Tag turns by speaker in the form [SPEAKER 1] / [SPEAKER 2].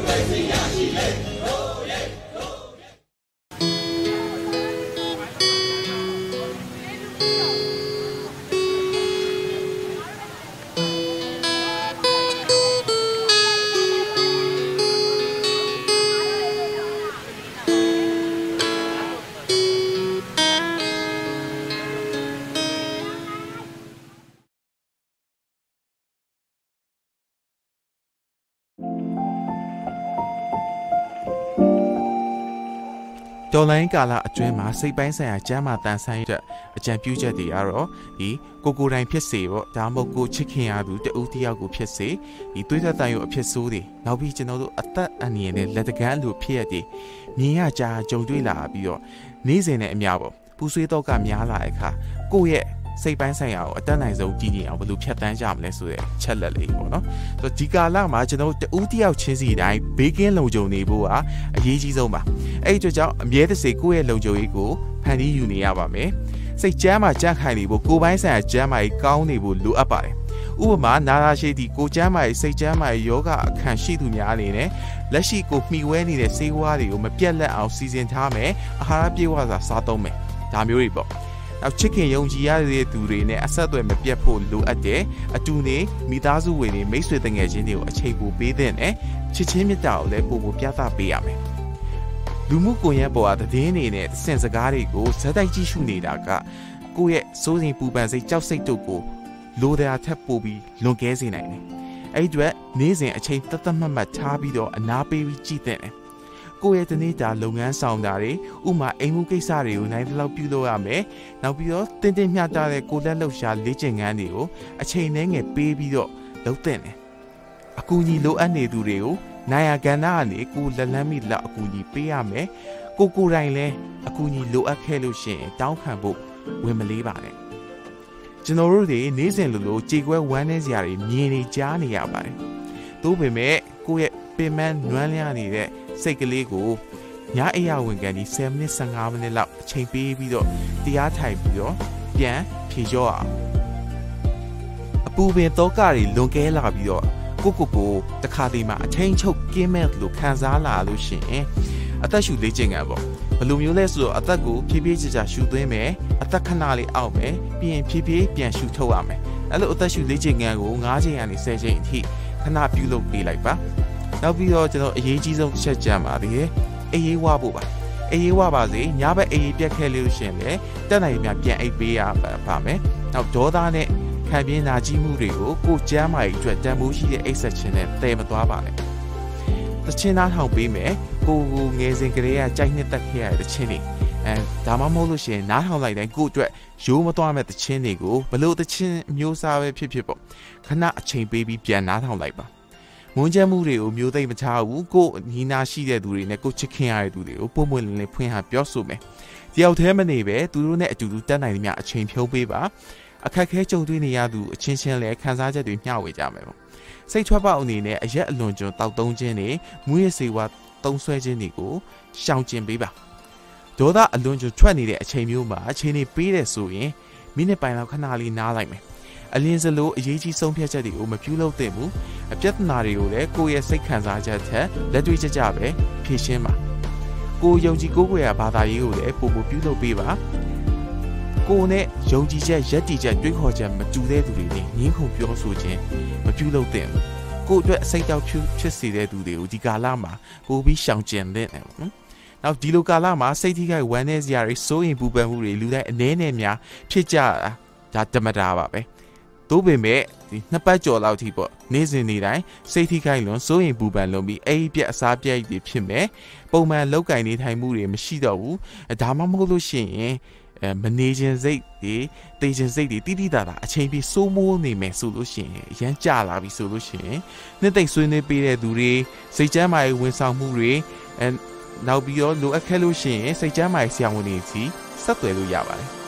[SPEAKER 1] 我们是亚洲。 တော်လိုင်းကာလအတွင်းမှာစိတ်ပိုင်းဆိုင်ရာကျမ်းမာတန်ဆိုင်တဲ့အကြံပြုချက်တွေကတော့ဒီကိုကိုတိုင်ဖြစ်စေပေါ့ဒါမှမဟုတ်ကိုချစ်ခင်ရသူတဦးတယောက်ကိုဖြစ်စေဒီသွေးသက်တန်ရုပ်အဖြစ်ဆိုးတွေနောက်ပြီးကျွန်တော်တို့အသက်အန္တရာယ်နဲ့လက်တကမ်းလိုဖြစ်ရတဲ့မြင်ရကြကြုံတွေ့လာပြီးတော့နေ့စဉ်နဲ့အများပေါ့ပူဆွေးတော့ကများလာတဲ့အခါကိုယ့်ရဲ့ စိတ်ပိုင်းဆိုင်ရာကိုအတတ်နိုင်ဆုံးကြည်ကြည်အောင်ဘယ်လိုဖြတ်တန်းကြမလဲဆိုတဲ့ချက်လက်လေးပေါ့နော်။ဆိုတော့ဒီကာလမှာကျွန်တော်တို့တဦးတယောက်ချင်းစီတိုင်းဘေးကင်းလုံခြုံနေဖို့ကအရေးကြီးဆုံးပါ။အဲ့ဒီအတွက်ကြောင့်အမြဲတစေကိုယ့်ရဲ့လုံခြုံရေးကိုဖန်တီးယူနေရပါမယ်။စိတ်ကြမ်းမှကြန့်ခိုင်နေဖို့ကိုယ်ပိုင်းဆိုင်ရာကြမ်းမှကြီးကောင်းနေဖို့လိုအပ်ပါတယ်။ဥပမာနာရာရှိသည့်ကိုကျမ်းမာရေးစိတ်ကျမ်းမာရေးယောဂအခန့်ရှိသူများအနေနဲ့လက်ရှိကိုမှီဝဲနေတဲ့ဆေးဝါးတွေကိုမပြတ်လက်အောင်စီစဉ်ထားမယ်အာဟာရပြည့်ဝစွာစားသုံးမယ်ဒါမျိုးတွေပေါ့ နောက်ချစ်ခင်ယုံကြည်ရတဲ့သူတွေနဲ့အဆက်အသွယ်မပြတ်ဖို့လိုအပ်တယ်အတူနေမိသားစုဝင်တွေမိတ်ဆွေတငယ်ချင်းတွေကိုအချိန်ပိုပေးတဲ့နဲ့ချစ်ချင်းမြတ်တာကိုလည်းပို့ပို့ပြသပေးရမယ်လူမှုကွန်ရက်ပေါ်ကသတင်းတွေနဲ့စင်စကားတွေကိုဇက်တိုက်ကြည့်ရှုနေတာကကိုယ့်ရဲ့စိုးစိမ်ပူပန်စိတ်ကြောက်စိတ်တို့ကိုလိုတဲ့အထက်ပို့ပြီးလွန်ကဲစေနိုင်တယ်အဲ့ဒီအတွက်နေ့စဉ်အချိန်တသက်မှတ်မှတ်ထားပြီးတော့အနာပေးပြီးကြည့်တဲ့တယ် ကိုယ့်ရဲ့တနေ့တာလုပ်ငန်းဆောင်တာတွေဥမာအိမ်မှုကိစ္စတွေကိုနိုင်တဲ့လောက်ပြုလုပ်ရမယ်။နောက်ပြီးတော့တင်းတင်းမျှတတဲ့ကိုလက်လှုပ်ရှားလေ့ကျင့်ခန်းတွေကိုအချိန်နဲ့ငယ်ပေးပြီးတော့လုပ်တဲ့တယ်။အကူအညီလိုအပ်နေသူတွေကိုနိုင်ရကဏ္ဍကနေကိုလက်လန်းမိလက်အကူအညီပေးရမယ်။ကိုကိုယ်တိုင်လည်းအကူအညီလိုအပ်ခဲ့လို့ရှိရင်တောင်းခံဖို့ဝင်မလေးပါနဲ့။ကျွန်တော်တို့တွေနေ့စဉ်လိုလိုကြေကွဲဝမ်းနည်းစရာတွေမြင်နေကြားနေရပါတယ်။သို့ပေမဲ့ကိုယ့်ရဲ့ပင်မနွမ်းလျားနေတဲ့ စိတ်ကလေးကိုညအိယာဝင်ကန်ဒီ7မိနစ်15မိနစ်လောက်အချိန်ပေးပြီးတော့တရားထိုင်ပြီးတော့ပြန်ဖြေလျော့အောင်အပူပင်တော့ကတွေလွန်ကဲလာပြီးတော့ကိုကိုကိုတခါတည်းမှာအချိန်ချုပ်ကင်းမဲ့လို့ခံစားလာလို့ရှိရင်အသက်ရှူလေ့ကျင့်ခံပေါ့ဘယ်လိုမျိုးလဲဆိုတော့အသက်ကိုဖြည်းဖြည်းချာချာရှူသွင်းမယ်အသက်ခဏလေးအောက်မယ်ပြီးရင်ဖြည်းဖြည်းပြန်ရှူထုတ်ရမယ်အဲ့လိုအသက်ရှူလေ့ကျင့်ခံကို9ချိန်ကနေ10ချိန်အထိခဏပြုလုပ်ပေးလိုက်ပါ နောက်ပြီးတော့ကျွန်တော်အရေးကြီးဆုံးချက်ကြံပါသေးတယ်အေးရေးဝဖို့ပါအေးရေးဝပါစေညဘက်အေးရေးပြက်ခဲ့လို့ရှင်လေတက်နိုင်များပြန်အိပ်ပေးရပါမယ်နောက်ဒေါသနဲ့ခံပြင်းနာကြီးမှုတွေကိုကိုကျမ်းမာရေးအတွက်တန်ဖိုးရှိတဲ့အိတ်ဆက်ခြင်းနဲ့တည်မသွားပါနဲ့တချင်းသားထောင်ပေးမယ်ကိုကိုငယ်စဉ်ကလေးကကြိုက်နှစ်သက်ခဲ့ရတဲ့တချင်းတွေအဲဒါမှမဟုတ်လို့ရှိရင်နားထောင်လိုက်တိုင်းကိုအတွက်ရိုးမသွားမဲ့တချင်းတွေကိုဘလို့တချင်းမျိုးစားပဲဖြစ်ဖြစ်ပေါ့ခဏအချိန်ပေးပြီးပြန်နားထောင်လိုက်ပါ မွန်းချက်မှုတွေကိုမျိုးသိမ့်မချဘူးကိုညီနာရှိတဲ့သူတွေနဲ့ကိုချစ်ခင်ရတဲ့သူတွေကိုပုံပွင့်လင်းလင်းဖွင့်ဟပြောဆိုမယ်တယောက်တည်းမနေပဲသူတို့နဲ့အတူတူတက်နိုင်သမျှအချိန်ဖြုံးပေးပါအခက်ခဲကြုံတွေ့နေရသူအချင်းချင်းလည်းခံစားချက်တွေမျှဝေကြမယ်ပေါ့စိတ်ထွက်ပေါက်အနေနဲ့အရက်အလွန်ကျွံတောက်သုံးခြင်းတွေမူရစေဝါသုံးဆွဲခြင်းတွေကိုရှောင်ကျဉ်ပေးပါဒေါသအလွန်ကျွံထွက်နေတဲ့အချိန်မျိုးမှာအချိန်တွေပေးတယ်ဆိုရင်မိနစ်ပိုင်းလောက်ခဏလေးနားလိုက်မယ် အလင်းစလိုအရေးကြီးဆုံးဖြတ်ချက်တွေကိုမပြုလုပ်သင့်ဘူးအပြဿနာတွေကိုလည်းကိုယ့်ရဲ့စိတ်ခံစားချက်ထက်လက်တွေ့ကျကျပဲဖြေရှင်းပါကိုယုံကြည်ကိုးကွယ်ရာဘာသာရေးကိုလည်းပုံပုံပြုလုပ်ပေးပါကိုနဲ့ယုံကြည်ချက်ရက်တည်ချက်တွေးခေါ်ချက်မတူတဲ့သူတွေနဲ့ငင်းခုန်ပြောဆိုခြင်းမပြုလုပ်သင့်ဘူးကိုအတွက်အစိတ်တောက်ဖြစ်စေတဲ့သူတွေကိုဒီကာလမှာပိုပြီးရှောင်ကျဉ်သင့်တယ်ပေါ့နော်နောက်ဒီလိုကာလမှာစိတ်ထိခိုက်ဝမ်းနည်းစရာတွေစိုးရင်ပူပန်မှုတွေလူတိုင်းအနည်းနဲ့များဖြစ်ကြတာဒါတမတာပါပဲ သို့ပေမဲ့ဒီနှစ်ပတ်ကျော်လောက်ထိပေါ့နေ့စဉ်နေ့တိုင်းစိတ်ထိခိုက်လွန်စိုးရင်ပူပန်လွန်ပြီးအိပ်ပြက်အစားပြက်တွေဖြစ်မယ်ပုံမှန်လောက်ကင်နေထိုင်မှုတွေမရှိတော့ဘူးဒါမှမဟုတ်လို့ရှိရင်အဲမနေခြင်းစိတ်တွေတေးခြင်းစိတ်တွေတိတိတသာအချိန်ပြည့်စိုးမိုးနေမယ်ဆိုလို့ရှိရင်ရမ်းကြလာပြီဆိုလို့ရှိရင်နှစ်သိမ့်ဆွေးနွေးပေးတဲ့သူတွေစိတ်ချမ်းသာရေးဝန်ဆောင်မှုတွေအဲနောက်ပြီးတော့လိုအပ်ခဲ့လို့ရှိရင်စိတ်ချမ်းသာရေးဆရာဝန်တွေစီဆက်သွယ်လို့ရပါတယ်